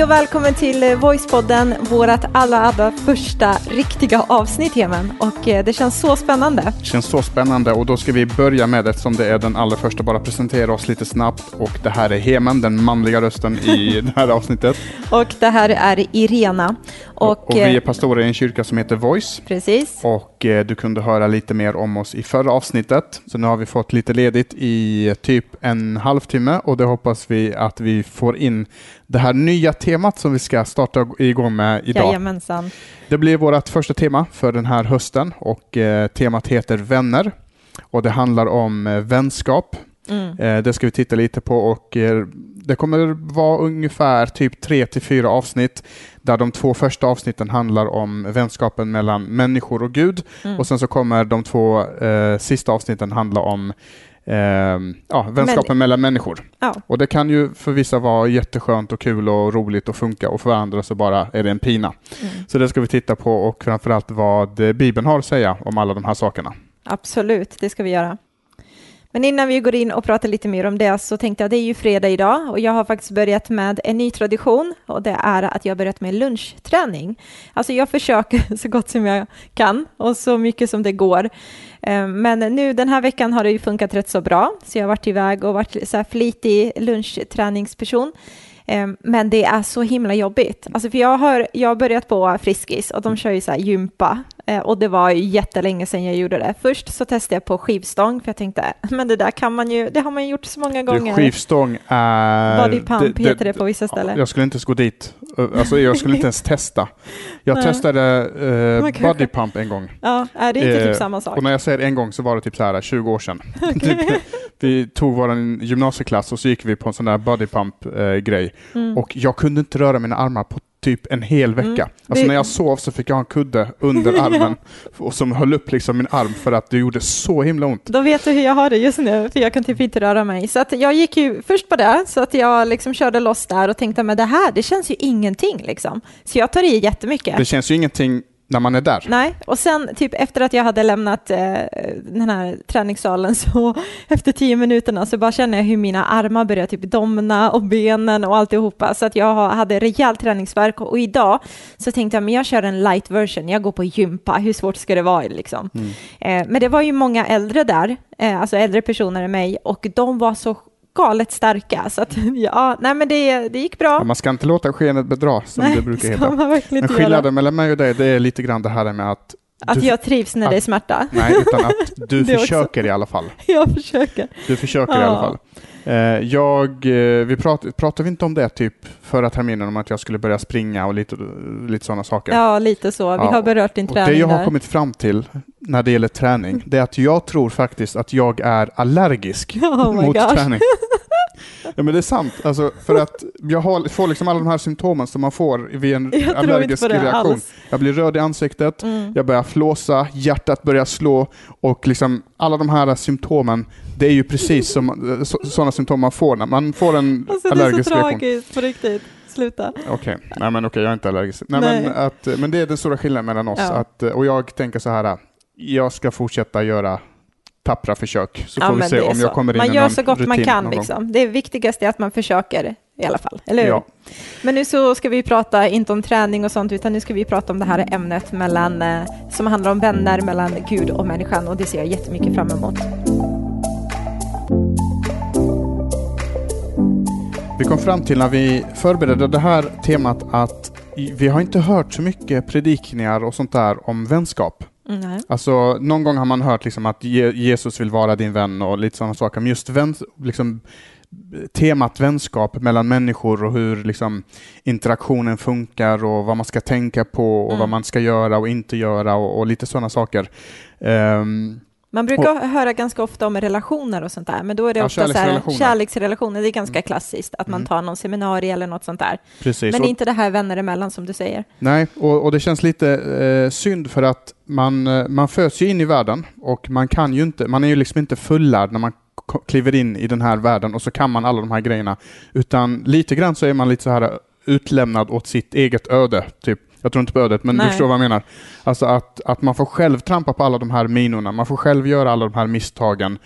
Hej och välkommen till eh, Voicepodden, vårt allra, allra första riktiga avsnitt Hemen. Och eh, det känns så spännande. Det känns så spännande och då ska vi börja med, eftersom det är den allra första, bara presentera oss lite snabbt. Och det här är Hemen, den manliga rösten i det här avsnittet. Och det här är Irena. Och, och vi är pastorer i en kyrka som heter Voice. Precis. Och eh, du kunde höra lite mer om oss i förra avsnittet. Så nu har vi fått lite ledigt i typ en halvtimme och det hoppas vi att vi får in det här nya temat som vi ska starta igång med idag. Jajamensan. Det blir vårt första tema för den här hösten och eh, temat heter Vänner. Och det handlar om eh, vänskap. Mm. Eh, det ska vi titta lite på och eh, det kommer vara ungefär typ tre till fyra avsnitt där de två första avsnitten handlar om vänskapen mellan människor och Gud mm. och sen så kommer de två eh, sista avsnitten handla om eh, ja, vänskapen Men, mellan människor. Ja. Och det kan ju för vissa vara jätteskönt och kul och roligt att funka och för andra så bara är det en pina. Mm. Så det ska vi titta på och framförallt vad Bibeln har att säga om alla de här sakerna. Absolut, det ska vi göra. Men innan vi går in och pratar lite mer om det så tänkte jag det är ju fredag idag och jag har faktiskt börjat med en ny tradition och det är att jag har börjat med lunchträning. Alltså jag försöker så gott som jag kan och så mycket som det går. Eh, men nu den här veckan har det ju funkat rätt så bra så jag har varit iväg och varit så här flitig lunchträningsperson. Ehm, men det är så himla jobbigt. Alltså för jag har, jag har börjat på Friskis och de kör ju så här gympa eh, och det var jättelänge sedan jag gjorde det. Först så testade jag på skivstång för jag tänkte, men det där kan man ju, det har man ju gjort så många gånger. Skivstång är... Body pump det, heter det på vissa ställen. Jag skulle inte ens gå dit. Alltså jag skulle inte ens testa. Jag testade uh, body pump en gång. Ja, är det inte uh, typ samma sak? Och när jag säger en gång så var det typ så här 20 år sedan. Okay. Vi tog vår gymnasieklass och så gick vi på en sån där body pump uh, grej mm. och jag kunde inte röra mina armar på typ en hel vecka. Mm. Alltså det... när jag sov så fick jag en kudde under armen och som höll upp liksom min arm för att det gjorde så himla ont. Då vet du hur jag har det just nu, för jag kan typ inte röra mig. Så att jag gick ju först på det, så att jag liksom körde loss där och tänkte, men det här, det känns ju ingenting liksom. Så jag tar i jättemycket. Det känns ju ingenting när man är där. Nej, och sen typ efter att jag hade lämnat eh, den här träningssalen så efter tio minuterna så bara känner jag hur mina armar börjar typ domna och benen och alltihopa så att jag hade rejäl träningsverk och idag så tänkte jag men jag kör en light version, jag går på gympa, hur svårt ska det vara liksom? Mm. Eh, men det var ju många äldre där, eh, alltså äldre personer än mig och de var så galet starka. Så att, ja, nej men det, det gick bra. man ska inte låta skenet bedra, som nej, det brukar heta. Men skillnaden mellan mig och dig, det är lite grann det här med att att du, jag trivs när att, det är smärta? Nej, utan att du försöker också. i alla fall. Jag försöker. Du försöker ja. i alla fall. Eh, jag, eh, vi prat, pratade vi inte om det typ förra terminen, om att jag skulle börja springa och lite, lite sådana saker? Ja, lite så. Vi ja. har berört din träning och Det jag har där. kommit fram till när det gäller träning, det är att jag tror faktiskt att jag är allergisk oh mot gosh. träning. Ja men det är sant, alltså, för att jag har, får liksom alla de här symptomen som man får vid en jag allergisk reaktion. Alls. Jag blir röd i ansiktet, mm. jag börjar flåsa, hjärtat börjar slå och liksom alla de här symptomen, det är ju precis som sådana symptom man får när man får en alltså, allergisk reaktion. Det är så tragiskt på riktigt. Sluta. Okej, okay. nej men okej, okay, jag är inte allergisk. Nej, Nej. Men, att, men det är den stora skillnaden mellan oss. Ja. Att, och jag tänker så här, jag ska fortsätta göra tappra försök, så ja, får vi se om jag kommer in Man gör så gott man kan. Liksom. Det viktigaste är att man försöker i alla fall, eller hur? Ja. Men nu så ska vi prata, inte om träning och sånt, utan nu ska vi prata om det här ämnet mellan, eh, som handlar om vänner mellan Gud och människan och det ser jag jättemycket fram emot. Vi kom fram till när vi förberedde det här temat att vi har inte hört så mycket predikningar och sånt där om vänskap. Nej. Alltså, någon gång har man hört liksom att Jesus vill vara din vän och lite sådana saker, men just vän, liksom, temat vänskap mellan människor och hur liksom, interaktionen funkar och vad man ska tänka på och mm. vad man ska göra och inte göra och, och lite sådana saker. Um, man brukar och, höra ganska ofta om relationer och sånt där, men då är det ja, ofta kärleksrelationer. Så här, kärleksrelationer. Det är ganska mm. klassiskt att man mm. tar någon seminarium eller något sånt där. Precis. Men och, inte det här vänner emellan som du säger. Nej, och, och det känns lite eh, synd för att man, eh, man föds ju in i världen och man kan ju inte, man är ju liksom inte fullärd när man kliver in i den här världen och så kan man alla de här grejerna. Utan lite grann så är man lite så här utlämnad åt sitt eget öde, typ. Jag tror inte på ödet, men Nej. du förstår vad jag menar. Alltså att, att man får själv trampa på alla de här minorna, man får själv göra alla de här misstagen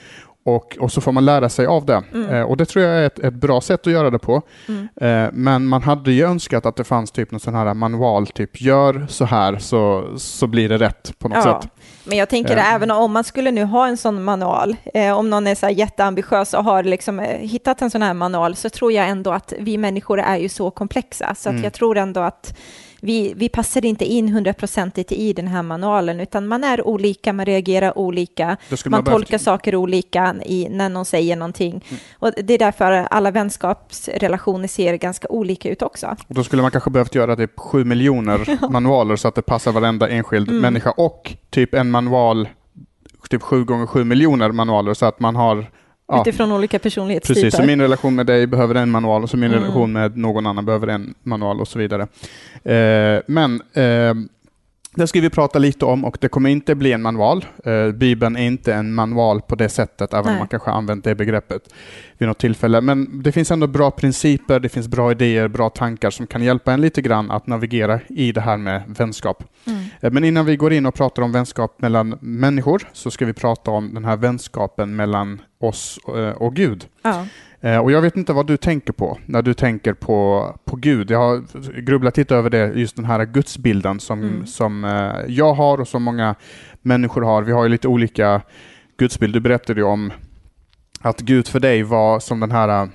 och, och så får man lära sig av det. Mm. Eh, och det tror jag är ett, ett bra sätt att göra det på. Mm. Eh, men man hade ju önskat att det fanns typ någon sån här manual, typ gör så här så, så blir det rätt på något Ja, sätt. men jag tänker Eh. även om man skulle nu ha en sån manual, eh, om någon är så jätteambitiös och har liksom, eh, hittat en sån här manual, så tror jag ändå att vi människor är ju så komplexa, så att Mm. jag tror ändå att vi, vi passar inte in hundraprocentigt i den här manualen, utan man är olika, man reagerar olika, man man behövt- tolkar saker olika i, när någon säger någonting. Och det är därför alla vänskapsrelationer ser ganska olika ut också. Och då skulle man kanske behövt göra typ sju miljoner manualer så att det passar varenda enskild Mm. människa och typ en manual, typ sju gånger sju miljoner manualer så att man har ja, Utifrån olika personlighetstyper. Precis, så min relation med dig behöver en manual och så min Mm. relation med någon annan behöver en manual och så vidare. Eh, men eh, det ska vi prata lite om och det kommer inte bli en manual. Eh, Bibeln är inte en manual på det sättet, även om man kanske använt det begreppet vid något tillfälle. Men det finns ändå bra principer, det finns bra idéer, bra tankar som kan hjälpa en lite grann att navigera i det här med vänskap. Mm. Eh, Men innan vi går in och pratar om vänskap mellan människor så ska vi prata om den här vänskapen mellan oss eh, och Gud. Ja. Eh, Och jag vet inte vad du tänker på när du tänker på, på Gud. Jag har grubblat lite över det, just den här gudsbilden som, Mm. som jag har och som många människor har. Vi har ju lite olika gudsbild. Du berättade ju om att Gud för dig var som den här,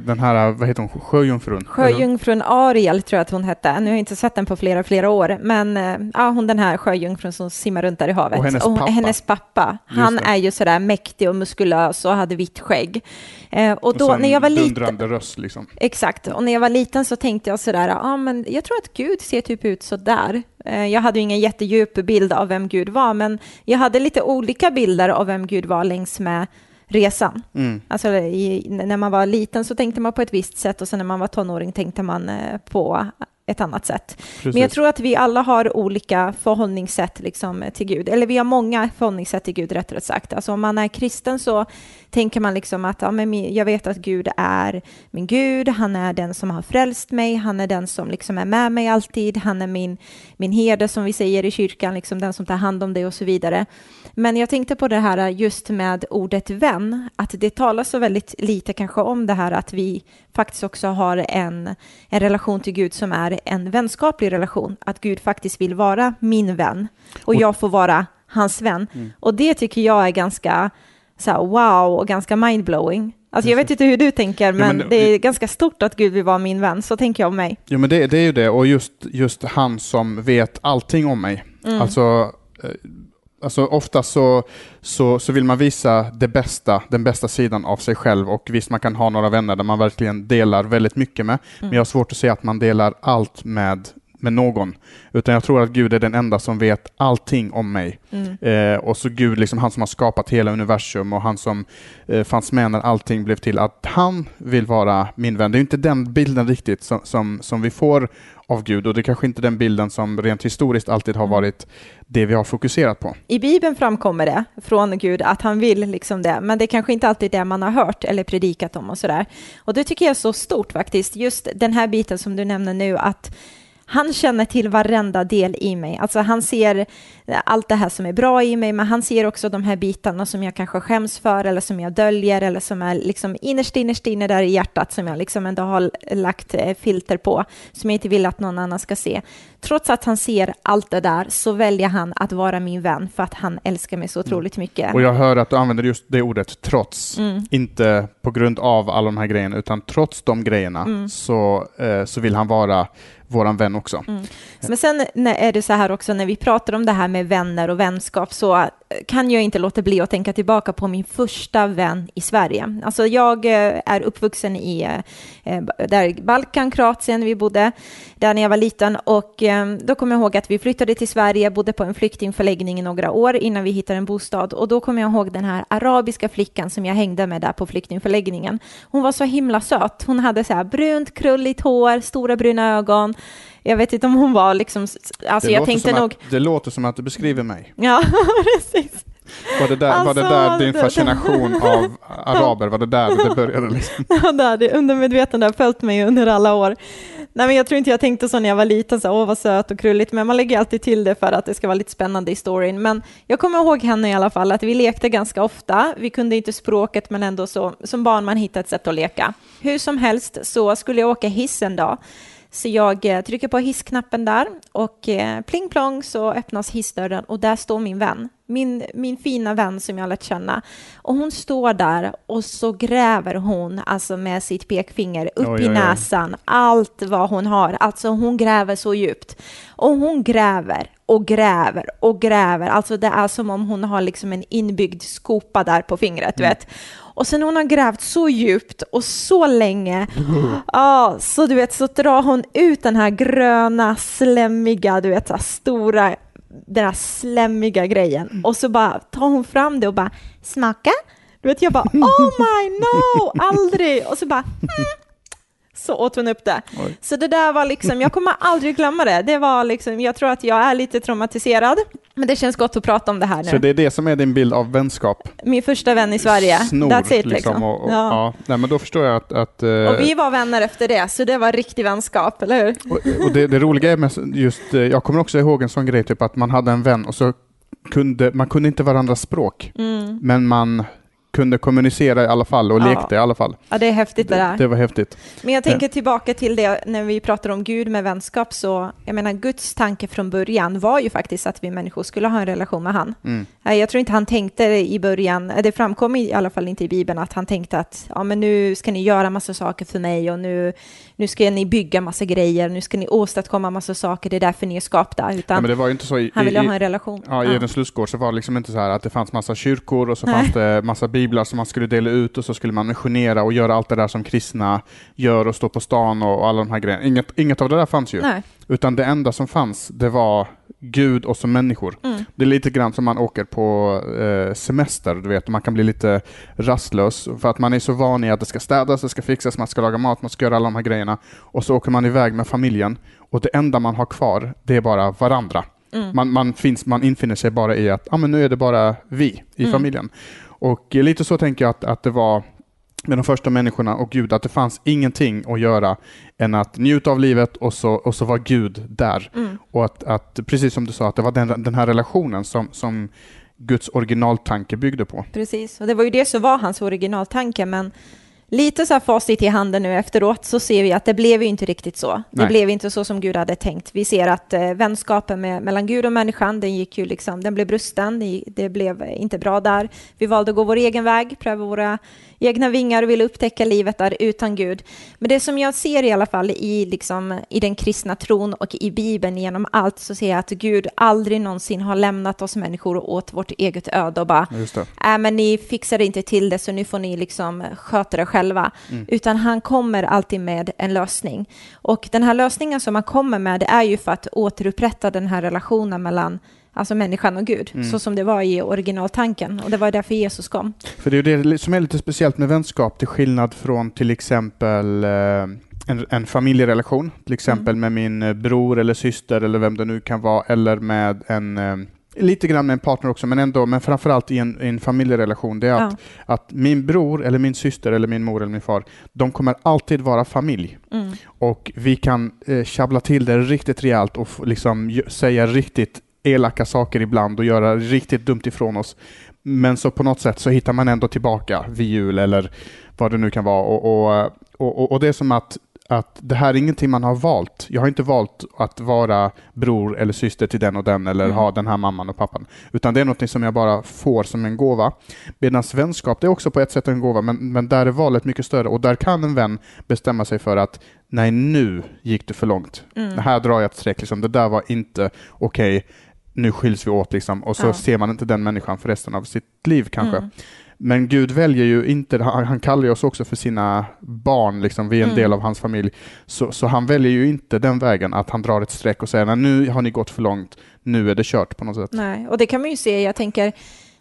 den här vad heter hon, sjöjungfrun? Sjöjungfrun Ariel tror jag att hon hette. Nu har jag inte sett den på flera, flera år, men eh, ja, hon den här sjöjungfrun som simmar runt där i havet. Och hennes pappa. hennes pappa, han är ju sådär mäktig och muskulös och hade vitt skägg. Eh, och då en när jag var liten, röst liksom. exakt, och när jag var liten så tänkte jag sådär, ja men jag tror att Gud ser typ ut sådär. Eh, jag hade ju ingen jättedjup bild av vem Gud var, men jag hade lite olika bilder av vem Gud var längs med resan. Mm. Alltså i, när man var liten så tänkte man på ett visst sätt och sen när man var tonåring tänkte man eh, på ett annat sätt. Precis. Men jag tror att vi alla har olika förhållningssätt liksom, till Gud, eller vi har många förhållningssätt till Gud rättare sagt. Alltså om man är kristen så tänker man liksom att ja, men jag vet att Gud är min Gud, han är den som har frälst mig, han är den som liksom är med mig alltid, han är min, min herde som vi säger i kyrkan, liksom den som tar hand om dig och så vidare. Men jag tänkte på det här just med ordet vän, att det talas så väldigt lite kanske om det här att vi faktiskt också har en, en relation till Gud som är en vänskaplig relation, att Gud faktiskt vill vara min vän och Och- jag får vara hans vän. Och det tycker jag är ganska så här, wow och ganska mindblowing. Alltså jag vet inte hur du tänker, men, men det- det är ganska stort att Gud vill vara min vän, så tänker jag om mig. Jo men det, det är ju det, och just, just han som vet allting om mig. Mm. Alltså, eh, alltså ofta så, så, så vill man visa det bästa, den bästa sidan av sig själv. Och visst man kan ha några vänner där man verkligen delar väldigt mycket med, men jag har svårt att se att man delar allt med med någon, utan jag tror att Gud är den enda som vet allting om mig. Mm. Eh, och så Gud, liksom han som har skapat hela universum och han som eh, fanns med när allting blev till, att han vill vara min vän. Det är inte den bilden riktigt som, som, som vi får av Gud och det är kanske inte den bilden som rent historiskt alltid har varit det vi har fokuserat på. I Bibeln framkommer det från Gud att han vill liksom det, men det är kanske inte alltid det man har hört eller predikat om och sådär. Och det tycker jag är så stort faktiskt, just den här biten som du nämner nu, att han känner till varenda del i mig. Alltså han ser allt det här som är bra i mig, men han ser också de här bitarna som jag kanske skäms för eller som jag döljer eller som är liksom innerst, innerst inne där i hjärtat som jag liksom ändå har lagt eh, filter på, som jag inte vill att någon annan ska se. Trots att han ser allt det där så väljer han att vara min vän för att han älskar mig så otroligt mycket. Och jag hör att du använder just det ordet trots, Mm. inte på grund av alla de här grejerna, utan trots de grejerna Mm. så, eh, så vill han vara våran vän också. Mm. Men sen är det så här också när vi pratar om det här med vänner och vänskap så kan jag inte låta bli att tänka tillbaka på min första vän i Sverige. Alltså jag eh, är uppvuxen i eh, eh, där Balkan, Kroatien, vi bodde där när jag var liten och då kommer jag ihåg att vi flyttade till Sverige, bodde på en flyktingförläggning i några år innan vi hittade en bostad och då kommer jag ihåg den här arabiska flickan som jag hängde med där på flyktingförläggningen. Hon var så himla söt. Hon hade så här brunt, krulligt hår, stora bruna ögon. Jag vet inte om hon var liksom, alltså det, jag låter tänkte som nog, att, det låter som att du beskriver mig. ja precis. Var det där, var det Alltså, där din fascination av araber, var det där det började? Liksom? Ja, där, det undermedvetna har följt mig under alla år. Nej, men jag tror inte jag tänkte så när jag var liten, så åh vad söt och krulligt, men man lägger alltid till det för att det ska vara lite spännande i storyn. Men jag kommer ihåg henne i alla fall, att vi lekte ganska ofta. Vi kunde inte språket, men ändå så, som barn man hittar ett sätt att leka. Hur som helst så skulle jag åka hiss en dag. Så jag eh, trycker på hissknappen där och eh, pling plong så öppnas hissdörren och där står min vän. Min, min fina vän som jag lärt känna. Och hon står där och så gräver hon alltså med sitt pekfinger upp oj, i näsan. Oj, oj. Allt vad hon har. Alltså hon gräver så djupt. Och hon gräver och gräver och gräver. Alltså det är som om hon har liksom en inbyggd skopa där på fingret, mm. vet. Och sen hon har grävt så djupt och så länge, ja, så du vet, så drar hon ut den här gröna, slemmiga, du vet, så stora, den här slemmiga grejen. Och så bara tar hon fram det och bara, smaka? Du vet, jag bara, oh my no, aldrig! Och så bara, mm, så åt hon upp det. Oj. Så det där var liksom, jag kommer aldrig glömma det. Det var liksom, jag tror att jag är lite traumatiserad, men det känns gott att prata om det här nu. Så det är det som är din bild av vänskap? Min första vän i Sverige. Snor, That's it liksom. liksom. Och, och, ja. ja. Nej, men då förstår jag att... att uh... Och vi var vänner efter det, så det var riktig vänskap, eller hur? Och, och det, det, roliga är med just, eh, jag kommer också ihåg en sån grej, typ att man hade en vän och så kunde, man kunde inte varandras språk, mm. men man kunde kommunicera i alla fall och ja. lekte i alla fall. Ja, det är häftigt det, där. Det var häftigt. Men jag tänker tillbaka till det när vi pratar om Gud med vänskap, så jag menar Guds tanke från början var ju faktiskt att vi människor skulle ha en relation med han. Mm. Jag tror inte han tänkte i början, det framkom i alla fall inte i Bibeln, att han tänkte att ja, men nu ska ni göra massa saker för mig och nu, nu ska ni bygga massa grejer, nu ska ni åstadkomma massa saker, det är därför ni är skapta. Utan ja, men det var ju inte så i, han ville ha en relation. Ja, i ja. Edens lustgård så var det liksom inte så här att det fanns massa kyrkor och så Nej. fanns det massa biblar som man skulle dela ut och så skulle man missionera och göra allt det där som kristna gör och stå på stan och, och alla de här grejerna. Inget, inget av det där fanns ju. Nej. Utan det enda som fanns, det var Gud och så människor. Mm. Det är lite grann som man åker på eh, semester, du vet, man kan bli lite rastlös för att man är så van i att det ska städas, det ska fixas, man ska laga mat, man ska göra alla de här grejerna. Och så åker man iväg med familjen och det enda man har kvar, det är bara varandra. Mm. Man, man, finns, man infinner sig bara i att ah, men nu är det bara vi i mm. familjen. Och lite så tänker jag att, att det var med de första människorna och Gud, att det fanns ingenting att göra än att njuta av livet och så, och så var Gud där. Mm. Och att, att, precis som du sa, att det var den, den här relationen som, som Guds originaltanke byggde på. Precis, och det var ju det som var hans originaltanke, men lite så här facit i handen nu efteråt så ser vi att det blev ju inte riktigt så. Nej. Det blev inte så som Gud hade tänkt. Vi ser att eh, vänskapen med, mellan Gud och människan, den gick ju liksom, den blev brusten, det blev inte bra där. Vi valde att gå vår egen väg, pröva våra egna vingar och vill upptäcka livet där utan Gud. Men det som jag ser i alla fall i, liksom, i den kristna tron och i Bibeln genom allt så ser jag att Gud aldrig någonsin har lämnat oss människor åt vårt eget öde och bara, äh, men ni fixar inte till det så nu får ni liksom sköta det själva. Mm. Utan han kommer alltid med en lösning. Och den här lösningen som han kommer med är ju för att återupprätta den här relationen mellan alltså människan och Gud, mm. så som det var i originaltanken. Och det var därför Jesus kom. För det är ju det som är lite speciellt med vänskap, till skillnad från till exempel eh, en, en familjerelation, till exempel mm. med min eh, bror eller syster eller vem det nu kan vara, eller med en eh, Lite grann med en partner också, men ändå, men framförallt i en, i en familjerelation, det är att, ja. att min bror eller min syster eller min mor eller min far, de kommer alltid vara familj. Mm. Och vi kan eh, tjabbla till det riktigt rejält och liksom säga riktigt elaka saker ibland och göra riktigt dumt ifrån oss. Men så på något sätt så hittar man ändå tillbaka vid jul eller vad det nu kan vara. Och, och, och, och det är som att, att det här är ingenting man har valt. Jag har inte valt att vara bror eller syster till den och den eller mm. ha den här mamman och pappan. Utan det är något som jag bara får som en gåva. Medan vänskap, det är också på ett sätt en gåva, men, men där är valet mycket större och där kan en vän bestämma sig för att nej, nu gick det för långt. Mm. Här drar jag ett streck, liksom. det där var inte okej. Okay nu skiljs vi åt liksom, och så ja. ser man inte den människan för resten av sitt liv kanske. Mm. Men Gud väljer ju inte, han, han kallar ju oss också för sina barn, liksom, vi är en mm. del av hans familj. Så, så han väljer ju inte den vägen att han drar ett streck och säger nu har ni gått för långt, nu är det kört på något sätt. Nej, och det kan man ju se, jag tänker,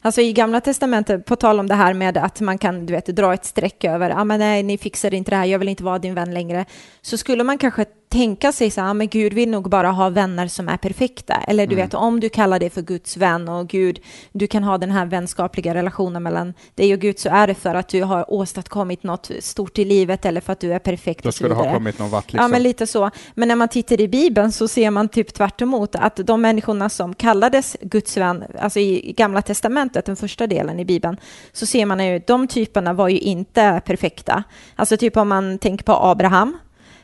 Alltså i Gamla Testamentet, på tal om det här med att man kan du vet, dra ett streck över, ah, men nej, ni fixar inte det här, jag vill inte vara din vän längre, så skulle man kanske tänka sig så här, men Gud vill nog bara ha vänner som är perfekta. Eller du Mm. vet, om du kallar dig för Guds vän och Gud, du kan ha den här vänskapliga relationen mellan dig och Gud så är det för att du har åstadkommit något stort i livet eller för att du är perfekt Då ska det ha kommit någon vart Ja, liksom. men lite så. Men när man tittar i Bibeln så ser man typ tvärt emot att de människorna som kallades Guds vän, alltså i Gamla Testamentet, den första delen i Bibeln, så ser man ju de typerna var ju inte perfekta. Alltså typ om man tänker på Abraham,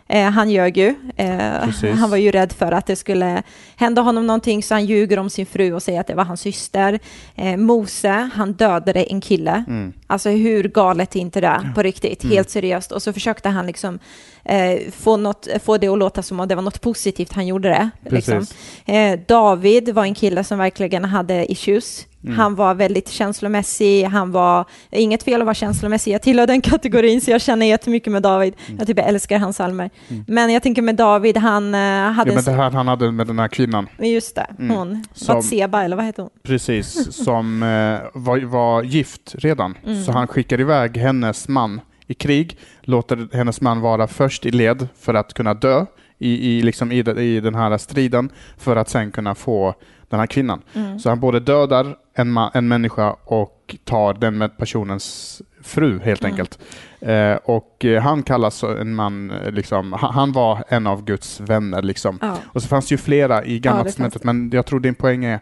Eh, han ljög ju. Eh, han var ju rädd för att det skulle hända honom någonting så han ljuger om sin fru och säger att det var hans syster. Eh, Mose, han dödade en kille. Mm. Alltså hur galet är inte det på riktigt? Mm. Helt seriöst. Och så försökte han liksom eh, få, något, få det att låta som att det var något positivt han gjorde det. Liksom. Eh, David var en kille som verkligen hade issues. Mm. Han var väldigt känslomässig, han var, inget fel att vara känslomässig, jag tillhör den kategorin så jag känner jättemycket med David. Mm. Jag typ älskar hans psalmer. Men jag tänker med David, han eh, hade... Ja, men en det här han hade med den här kvinnan, Just det, Mm. hon. Som- Batseba, eller vad heter hon? precis, som eh, var, var gift redan. Mm. Så han skickar iväg hennes man i krig, låter hennes man vara först i led för att kunna dö i, i, liksom i, i den här striden, för att sen kunna få den här kvinnan. Mm. Så han både dödar en, en människa och tar den med personens fru helt Mm. enkelt. Eh, och eh, han kallas en man, eh, liksom, han, var en av Guds vänner liksom. Ja. Och så fanns det ju flera i Gamla Ja, testamentet, men jag tror din poäng är,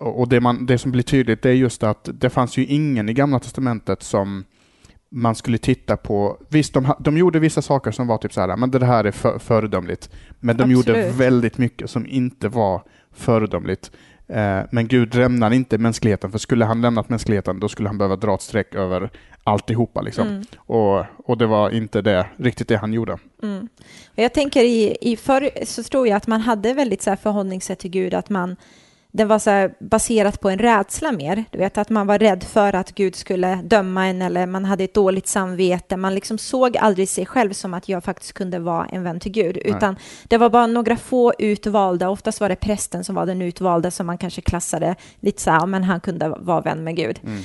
och det, man, det som blir tydligt, det är just att det fanns ju ingen i Gamla testamentet som man skulle titta på. Visst, de, de gjorde vissa saker som var typ så här, men det här är för, föredömligt. Men de gjorde Absolut. väldigt mycket som inte var föredömligt. Eh, men Gud lämnar inte mänskligheten, för skulle han lämnat mänskligheten, då skulle han behöva dra ett streck över alltihopa. Liksom. Mm. Och, och det var inte det, riktigt det han gjorde. Mm. Och jag tänker i, i förr så tror jag att man hade väldigt så här förhållningssätt till Gud, att man den var så baserat på en rädsla mer. Du vet att man var rädd för att Gud skulle döma en eller man hade ett dåligt samvete. Man liksom såg aldrig sig själv som att jag faktiskt kunde vara en vän till Gud, utan det var bara några få utvalda. Oftast var det prästen som var den utvalda som man kanske klassade lite så här, men han kunde vara vän med Gud. Mm.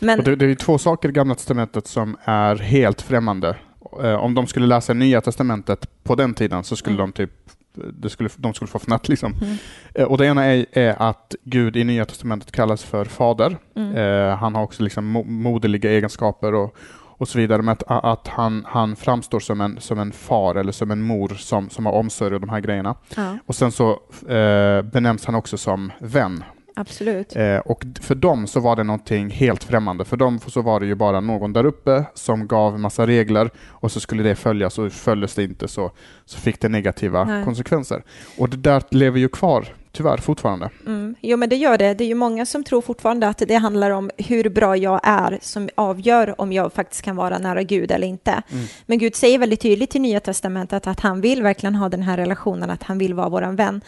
Men det, det är två saker i Gamla Testamentet som är helt främmande. Eh, om de skulle läsa Nya Testamentet på den tiden så skulle Mm. de typ det skulle, de skulle få fnatt liksom. Mm. Eh, och det ena är, är att Gud i Nya Testamentet kallas för fader. Mm. Eh, han har också liksom mo- moderliga egenskaper och, och så vidare. Men att, att han, han framstår som en, som en far eller som en mor som, som har omsorg om de här grejerna. ja, Och sen så eh, benämns han också som vän. Absolut. Eh, och för dem så var det någonting helt främmande. För dem så var det ju bara någon där uppe som gav massa regler och så skulle det följas och följdes det inte så, så fick det negativa Nej. konsekvenser. Och det där lever ju kvar, tyvärr, fortfarande. Mm. Jo, men det gör det. Det är ju många som tror fortfarande att det handlar om hur bra jag är som avgör om jag faktiskt kan vara nära Gud eller inte. Mm. Men Gud säger väldigt tydligt i Nya Testamentet att han vill verkligen ha den här relationen, att han vill vara vår vän.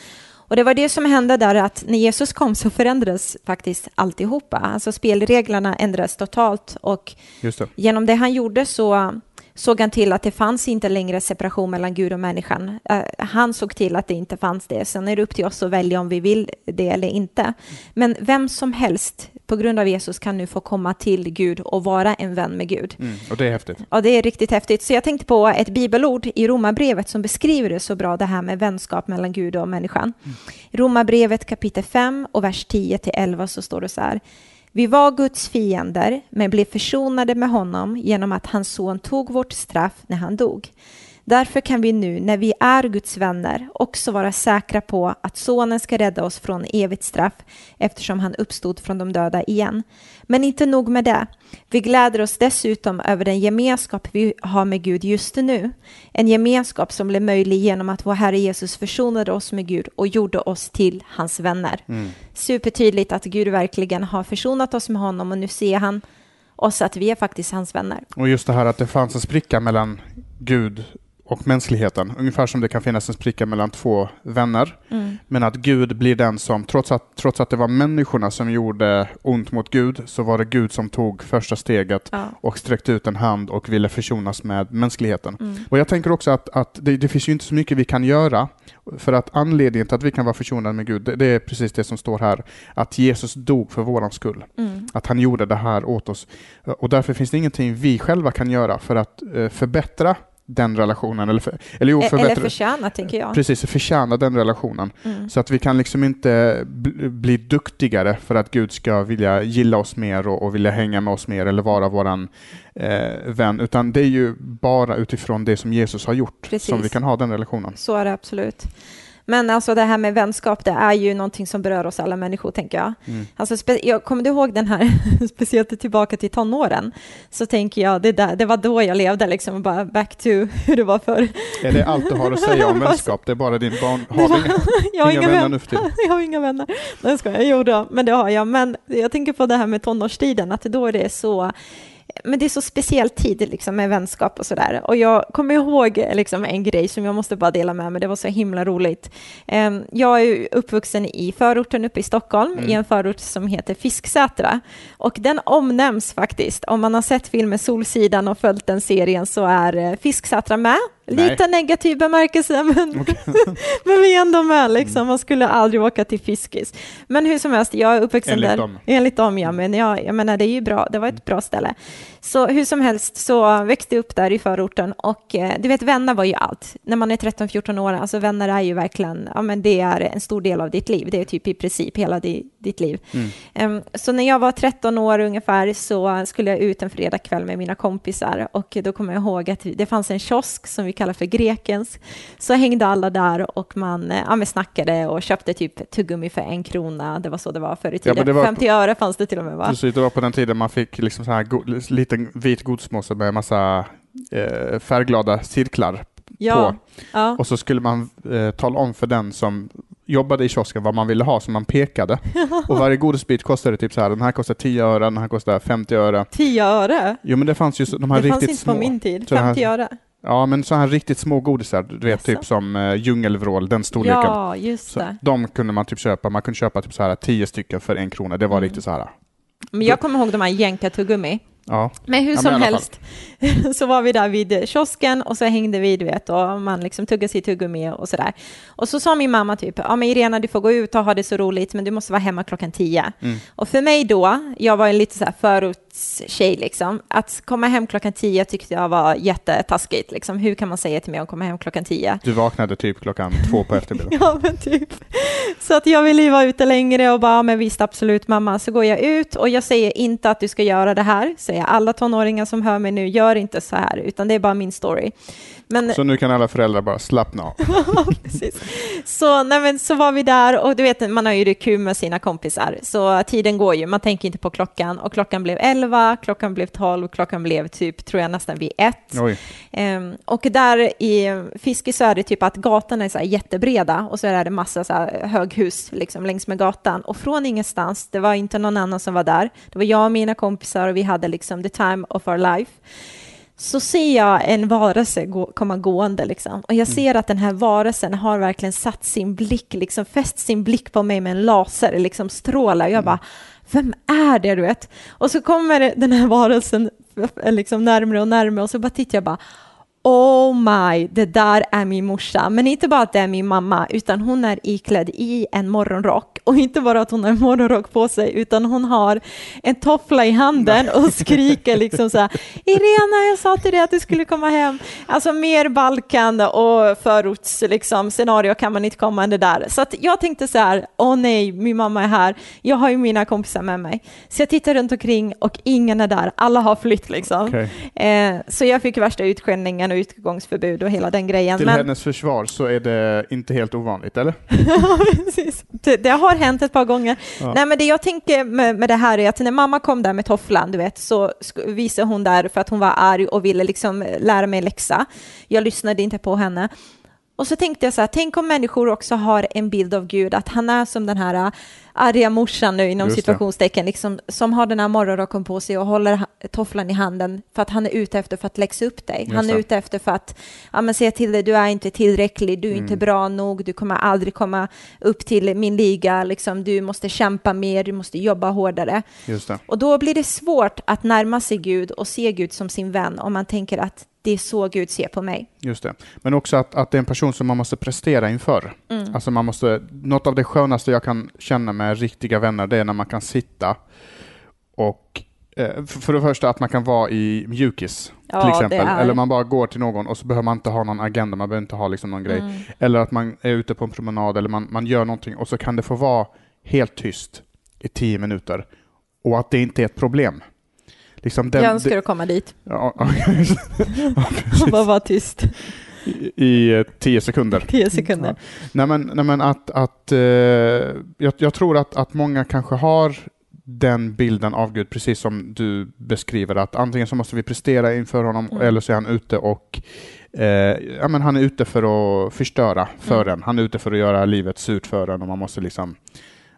Och det var det som hände där att när Jesus kom så förändrades faktiskt alltihopa. Alltså spelreglerna ändrades totalt och Just det. Genom det han gjorde så såg han till att det fanns inte längre separation mellan Gud och människan. Eh, han såg till att det inte fanns det. Sen är det upp till oss att välja om vi vill det eller inte. Men vem som helst på grund av Jesus kan nu få komma till Gud och vara en vän med Gud. Mm. Och det är häftigt. Ja, det är riktigt häftigt. Så jag tänkte på ett bibelord i Romarbrevet som beskriver det så bra, det här med vänskap mellan Gud och människan. I Romarbrevet kapitel 5 och vers 10 till 11 så står det så här. Vi var Guds fiender, men blev försonade med honom genom att hans son tog vårt straff när han dog. Därför kan vi nu, när vi är Guds vänner, också vara säkra på att sonen ska rädda oss från evigt straff eftersom han uppstod från de döda igen. Men inte nog med det. Vi gläder oss dessutom över den gemenskap vi har med Gud just nu. En gemenskap som blev möjlig genom att vår Herre Jesus försonade oss med Gud och gjorde oss till hans vänner. Mm. Supertydligt att Gud verkligen har försonat oss med honom och nu ser han oss att vi är faktiskt hans vänner. Och just det här att det fanns en spricka mellan Gud och mänskligheten. Ungefär som det kan finnas en spricka mellan två vänner. Mm. Men att Gud blir den som, trots att, trots att det var människorna som gjorde ont mot Gud, så var det Gud som tog första steget Ja. och sträckte ut en hand och ville försonas med mänskligheten. Mm. Och jag tänker också att, att det, det finns ju inte så mycket vi kan göra, för att anledningen till att vi kan vara försonade med Gud, det, det är precis det som står här, att Jesus dog för våran skull. Mm. Att han gjorde det här åt oss. Och därför finns det ingenting vi själva kan göra för att eh, förbättra den relationen. Eller, för, eller, jo, E- Eller förbättra, förtjäna, tänker jag. precis, förtjäna den relationen. Mm. Så att vi kan liksom inte bli, bli duktigare för att Gud ska vilja gilla oss mer och, och vilja hänga med oss mer eller vara våran eh, vän, utan det är ju bara utifrån det som Jesus har gjort Precis. som vi kan ha den relationen. Så är det absolut. Men alltså det här med vänskap, det är ju någonting som berör oss alla människor, tänker jag. Mm. Alltså, jag kommer du ihåg den här, speciellt tillbaka till tonåren, så tänker jag, det, där, det var då jag levde, liksom, bara back to hur det var förr. Är det allt du har att säga om vänskap? Det är bara din barn? Har du inga, Jag har inga vänner. nu för tiden? Jag har inga vänner. Nej, ska jag. Jo då, men det har jag. Men jag tänker på det här med tonårstiden, att då är det så men det är så speciell tid liksom, med vänskap och sådär. Och jag kommer ihåg liksom, en grej som jag måste bara dela med mig, det var så himla roligt. Em, Jag är uppvuxen i förorten uppe i Stockholm, Mm. i en förort som heter Fisksätra. Och den omnämns faktiskt. Om man har sett filmen Solsidan och följt den serien så är eh, Fisksätra med. Lite negativ bemärkelse, men, men vi är ändå med. Liksom. Man skulle aldrig åka till Fiskis. Men hur som helst, jag är uppvuxen Enligt där. dem. Enligt dem, ja. Men jag, jag menar, det är ju bra. Det var ett bra ställe. Så hur som helst så växte jag upp där i förorten och eh, du vet, vänner var ju allt. När man är 13-14 år, alltså vänner är ju verkligen, ja men det är en stor del av ditt liv. Det är typ i princip hela di, ditt liv. Mm. Em, så när jag var 13 år ungefär så skulle jag ut en fredagkväll med mina kompisar och då kommer jag ihåg att det fanns en kiosk som vi kallar för Grekens. Så hängde alla där och man eh, ja, men snackade och köpte typ tuggummi för en krona. Det var så det var förr i Ja, tiden. var- 50 öre fanns det till och med va? Precis, det var på den tiden man fick liksom så här go- liten vit godismåse med massa eh, färgglada cirklar Ja, på. ja. Och så skulle man eh, tala om för den som jobbade i kiosken vad man ville ha, så man pekade. Och varje godisbit kostade typ så här, den här kostar 10 öre, den här kostar 50 öre. 10 öre? Jo men det fanns ju så- de här Det fanns riktigt inte små. på min tid. Så det här- 50 öre. Ja men så här riktigt små godisar, du vet typ som eh, djungelvrål, den storleken. Ja, just Så det. de kunde man typ köpa, man kunde köpa typ så här 10 stycken för en krona, det var Mm. riktigt så här. Men jag kommer ihåg de här jänkartuggummi. Ja. Men hur Ja, men som alla helst så var vi där vid kiosken och så hängde vi, du vet, och man liksom tuggade sitt tuggummi och sådär. Och så sa min mamma typ, ja men Irena du får gå ut och ha det så roligt men du måste vara hemma klockan tio. Mm. Och för mig då, jag var en lite så här förortstjej liksom, att komma hem klockan tio tyckte jag var jättetaskigt liksom. Hur kan man säga till mig att komma hem klockan tio? Du vaknade typ klockan två på eftermiddagen. Ja, men typ. Så att jag ville ju vara ute längre och bara, men visst absolut mamma, så går jag ut och jag säger inte att du ska göra det här, säga alla tonåringar som hör mig nu, gör inte så här, utan det är bara min story. Men Så nu kan alla föräldrar bara slappna av. Precis. Så, nej, men, så var vi där och du vet, man har ju det kul med sina kompisar, så tiden går ju, man tänker inte på klockan och klockan blev 11, klockan blev 12, klockan blev typ, tror jag nästan vid ett. Oj. Ehm, och där i Fiske så är det typ att gatorna är så jättebreda och så är det massa så höghus liksom längs med gatan och från ingenstans, det var inte någon annan som var där, det var jag och mina kompisar och vi hade liksom the time of our life. Så ser jag en varelse gå, komma gående liksom. och jag ser att den här varelsen har verkligen satt sin blick, liksom fäst sin blick på mig med en laser, liksom strålar. Jag bara, vem är det du vet? Och så kommer den här varelsen liksom närmre och närmre och så bara tittar jag bara, Oh my, det där är min morsa. Men inte bara att det är min mamma, utan hon är iklädd i en morgonrock. Och inte bara att hon har en morgonrock på sig, utan hon har en toffla i handen och skriker liksom så här, Irena, jag sa till dig att du skulle komma hem. Alltså mer Balkan och förorts liksom, scenario kan man inte komma än det där. Så jag tänkte så här, åh nej, min mamma är här. Jag har ju mina kompisar med mig. Så jag tittar runt omkring och ingen är där. Alla har flytt liksom. Okej. Eh, så jag fick värsta utskällningen och utgångsförbud och hela den grejen. Till Men hennes försvar så är det inte helt ovanligt, eller? Precis. det, det har hänt ett par gånger. Ja. Nej, men det jag tänker med, med det här är att när mamma kom där med tofflan, du vet, så visade hon där för att hon var arg och ville liksom lära mig läxa. Jag lyssnade inte på henne. Och så tänkte jag så här, tänk om människor också har en bild av Gud, att han är som den här arga morsan nu inom Just situationstecken, liksom, som har den här morgonrocken på sig och håller tofflan i handen för att han är ute efter för att läxa upp dig. Just han är det. ute efter för att ja, men säga till dig, du är inte tillräcklig, du är inte Mm. bra nog, du kommer aldrig komma upp till min liga, liksom, du måste kämpa mer, du måste jobba hårdare. Och då blir det svårt att närma sig Gud och se Gud som sin vän om man tänker att det är så Gud ser på mig. Just det. Men också att, att det är en person som man måste prestera inför. Mm. Alltså man måste, något av det skönaste jag kan känna med riktiga vänner, det är när man kan sitta och Eh, för det första att man kan vara i mjukis Ja, till exempel. Eller man bara går till någon och så behöver man inte ha någon agenda, man behöver inte ha liksom någon grej. Mm. Eller att man är ute på en promenad eller man, man gör någonting och så kan det få vara helt tyst i tio minuter. Och att det inte är ett problem. Liksom den, jag önskar det, att komma dit ja, ja, och bara vara tyst. I, i eh, tio sekunder. Tio sekunder. Nej men, nej, men att, att eh, jag, jag tror att, att många kanske har den bilden av Gud, precis som du beskriver, att antingen så måste vi prestera inför honom Mm. eller så är han ute och eh, ja, men han är ute för att förstöra för Mm. en. Han är ute för att göra livet surt för en och man måste liksom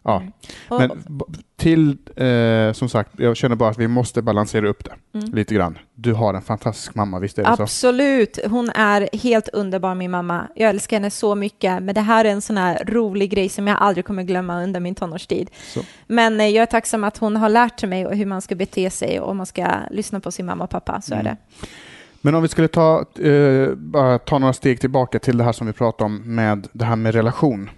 Ja, Mm. Men till, eh, som sagt, jag känner bara att vi måste balansera upp det mm. lite grann. Du har en fantastisk mamma, visst är det så? Absolut, hon är helt underbar min mamma. Jag älskar henne så mycket, men det här är en sån här rolig grej som jag aldrig kommer glömma under min tonårstid. Så. Men eh, jag är tacksam att hon har lärt mig hur man ska bete sig och man ska lyssna på sin mamma och pappa, så Mm. är det. Men om vi skulle ta, eh, bara ta några steg tillbaka till det här som vi pratade om med det här med relation.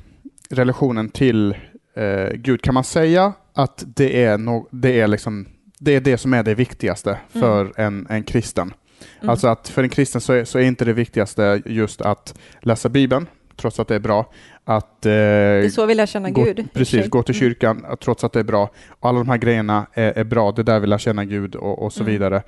Relationen till eh, Gud. Kan man säga att det är, no, det, är liksom, det är det som är det viktigaste för en, en kristen? Mm. Alltså att för en kristen så är, så är inte det viktigaste just att läsa Bibeln, trots att det är bra. Att eh, Det är så vi lär känna gå, Gud. Precis, gå till Mm. kyrkan trots att det är bra. Alla de här grejerna är, är bra, det är där vi lär känna Gud och, och så Mm. vidare.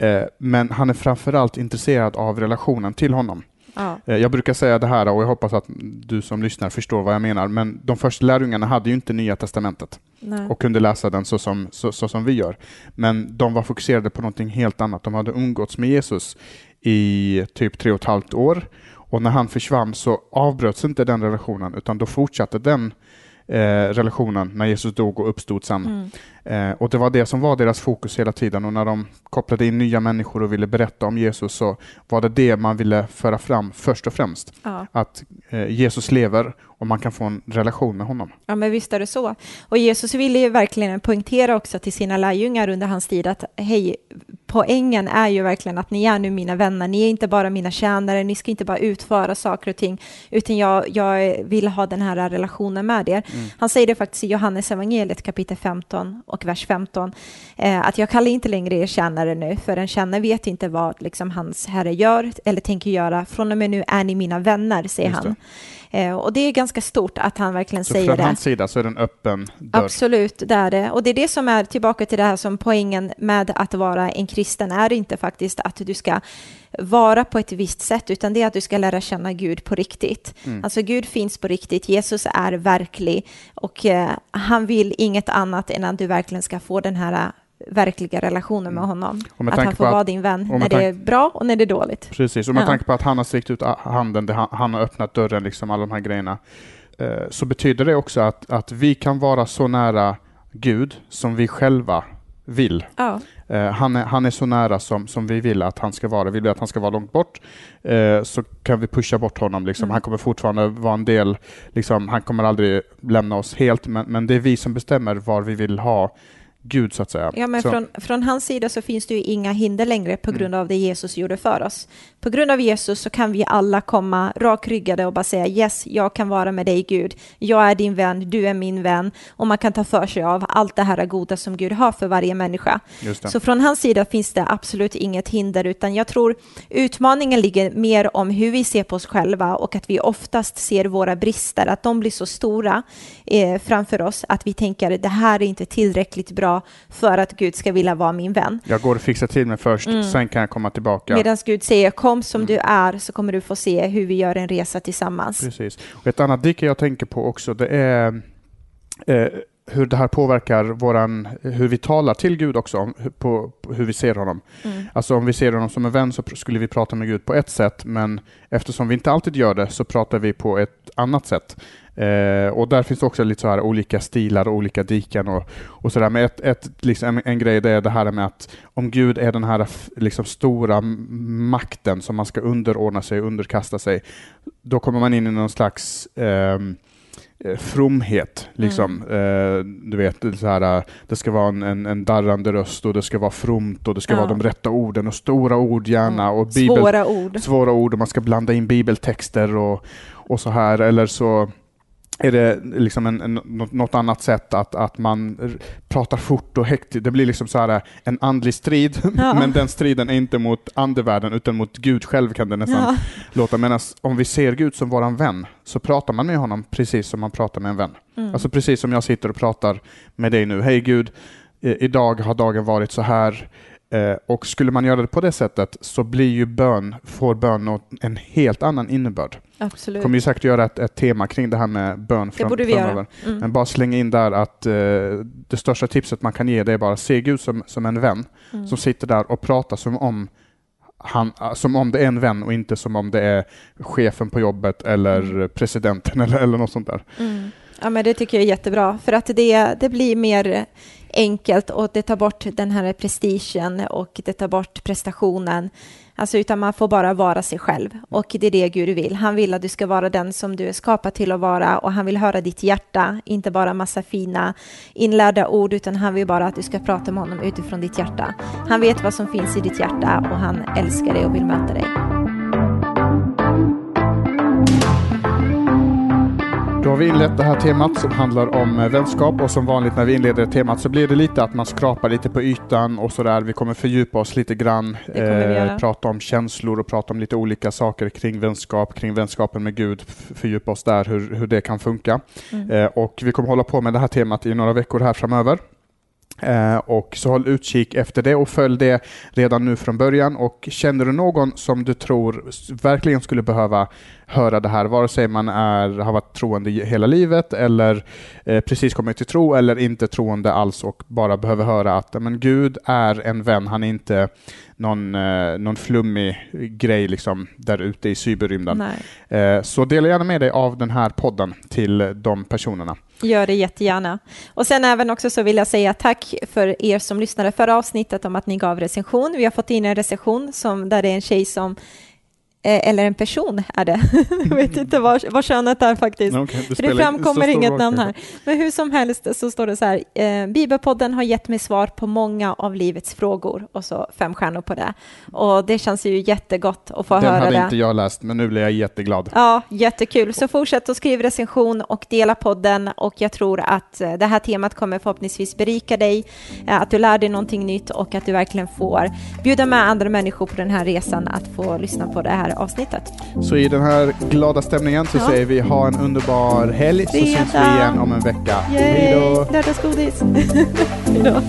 Eh, men han är framförallt intresserad av relationen till honom. Ja. Eh, jag brukar säga det här och jag hoppas att du som lyssnar förstår vad jag menar. Men de första lärjungarna hade ju inte Nya Testamentet Nej. och kunde läsa den så som, så, så som vi gör. Men de var fokuserade på någonting helt annat. De hade umgåtts med Jesus i typ tre och ett halvt år. Och när han försvann så avbröts inte den relationen utan då fortsatte den eh, relationen när Jesus dog och uppstod sen. Mm. Eh, och det var det som var deras fokus hela tiden och när de kopplade in nya människor och ville berätta om Jesus så var det det man ville föra fram först och främst. Ja. Att eh, Jesus lever och man kan få en relation med honom. ja, men visst är det så. Och Jesus ville ju verkligen poängtera också till sina lärjungar under hans tid att hej, poängen är ju verkligen att ni är nu mina vänner, ni är inte bara mina tjänare, ni ska inte bara utföra saker och ting, utan jag, jag vill ha den här relationen med er. Han säger det faktiskt i Johannes evangeliet kapitel 15 och vers 15, eh, att jag kallar inte längre er tjänare nu, för en tjänare vet inte vad liksom, hans herre gör eller tänker göra. Från och med nu är ni mina vänner, säger han. Eh, och det är ganska stort att han verkligen Så säger från det. hans sida så är det en öppen dörr. Absolut, det är det. Och det är det som är tillbaka till det här som poängen med att vara en kristen är inte faktiskt att du ska vara på ett visst sätt, utan det är att du ska lära känna Gud på riktigt. Mm. Alltså Gud finns på riktigt, Jesus är verklig och eh, han vill inget annat än att du verkligen ska få den här verkliga relationen med honom. Mm. Med Att han får att- vara din vän när det är bra och när det är dåligt. Precis, och med Ja. tanke på att han har sträckt ut handen, han, han har öppnat dörren, liksom alla de här grejerna, eh, så betyder det också att, att vi kan vara så nära Gud som vi själva vill. Ja, Eh, han, är, han är så nära som, som vi vill att han ska vara. Vill vi att han ska vara långt bort eh, så kan vi pusha bort honom. Liksom. Mm. Han kommer fortfarande vara en del, liksom, han kommer aldrig lämna oss helt, men, men det är vi som bestämmer var vi vill ha Gud så att säga. Ja, men så, från, från hans sida så finns det ju inga hinder längre på grund av det Jesus gjorde för oss. På grund av Jesus så kan vi alla komma rakryggade och bara säga yes, jag kan vara med dig Gud. Jag är din vän, du är min vän. Och man kan ta för sig av allt det här goda som Gud har för varje människa. Så från hans sida finns det absolut inget hinder, utan jag tror utmaningen ligger mer om hur vi ser på oss själva och att vi oftast ser våra brister, att de blir så stora eh, framför oss att vi tänker det här är inte tillräckligt bra för att Gud ska vilja vara min vän. Jag går och fixar till mig först, Mm. sen kan jag komma tillbaka. Medan Gud säger kom som Mm. du är så kommer du få se hur vi gör en resa tillsammans. Precis. Och ett annat dike jag tänker på också, det är eh, hur det här påverkar våran, hur vi talar till Gud också, på, på hur vi ser honom. Mm. Alltså om vi ser honom som en vän så skulle vi prata med Gud på ett sätt, men eftersom vi inte alltid gör det så pratar vi på ett annat sätt. Eh, och där finns också lite så här olika stilar och olika diken och, och sådär. Men ett, ett, liksom en, en grej det är det här med att om Gud är den här liksom stora makten som man ska underordna sig och underkasta sig, då kommer man in i någon slags eh, fromhet. Liksom. Eh, du vet, så här, eh, det ska vara en, en, en darrande röst och det ska vara fromt och det ska Ja. vara de rätta orden och stora ord gärna. Och bibel, Svåra ord. svåra ord och man ska blanda in bibeltexter och, och så här. Eller så är det liksom en, en, något annat sätt att, att man pratar fort och hektiskt. Det blir liksom så här en andlig strid, ja. men den striden är inte mot andevärlden utan mot Gud själv kan det nästan ja. låta. Medan om vi ser Gud som våran vän så pratar man med honom precis som man pratar med en vän. Mm. Alltså precis som jag sitter och pratar med dig nu. Hej Gud, idag har dagen varit så här. Eh, och skulle man göra det på det sättet så blir ju bön, får bön en helt annan innebörd. Absolut. kommer ju säkert göra ett, ett tema kring det här med bön det borde vi framöver. Mm. Men bara slänga in där att eh, det största tipset man kan ge det är bara se Gud som, som en vän mm. som sitter där och pratar som om han, som om det är en vän och inte som om det är chefen på jobbet eller mm. presidenten eller, eller något sånt där. Mm. Ja, men det tycker jag är jättebra, för att det, det blir mer enkelt och det tar bort den här prestigen och det tar bort prestationen. Alltså utan man får bara vara sig själv och det är det Gud vill. Han vill att du ska vara den som du är skapad till att vara och han vill höra ditt hjärta, inte bara massa fina inlärda ord utan han vill bara att du ska prata med honom utifrån ditt hjärta. Han vet vad som finns i ditt hjärta och han älskar dig och vill möta dig. Då har vi inlett det här temat som handlar om eh, vänskap och som vanligt när vi inleder temat så blir det lite att man skrapar lite på ytan och sådär. Vi kommer fördjupa oss lite grann, eh, prata om känslor och prata om lite olika saker kring vänskap, kring vänskapen med Gud, fördjupa oss där, hur, hur det kan funka. Mm. Eh, och vi kommer hålla på med det här temat i några veckor här framöver. Eh, och så håll utkik efter det och följ det redan nu från början. Och känner du någon som du tror verkligen skulle behöva höra det här, vare sig man är, har varit troende hela livet eller eh, precis kommit till tro eller inte troende alls och bara behöver höra att men Gud är en vän, han är inte någon, eh, någon flummig grej liksom där ute i cyberrymden. Eh, så dela gärna med dig av den här podden till de personerna. Gör det jättegärna. Och sen även också så vill jag säga tack för er som lyssnade förra avsnittet om att ni gav recension. Vi har fått in en recension som, där det är en tjej som eller en person är det. Jag vet inte vad, vad könet är faktiskt. Okay, det, det framkommer inget namn här. Men hur som helst så står det så här, eh, Bibelpodden har gett mig svar på många av livets frågor och så fem stjärnor på det. Och det känns ju jättegott att få Den höra det. Den hade inte jag läst, men nu blir jag jätteglad. Ja, jättekul. Så fortsätt att skriva recension och dela podden och jag tror att eh, det här temat kommer förhoppningsvis berika dig, eh, att du lär dig någonting nytt och att du verkligen får bjuda med andra människor på den här resan att få lyssna på det här avsnittet. Så i den här glada stämningen så ja. säger vi ha en underbar helg så syns vi igen om en vecka. Hej då! Lördagsgodis! Hej då!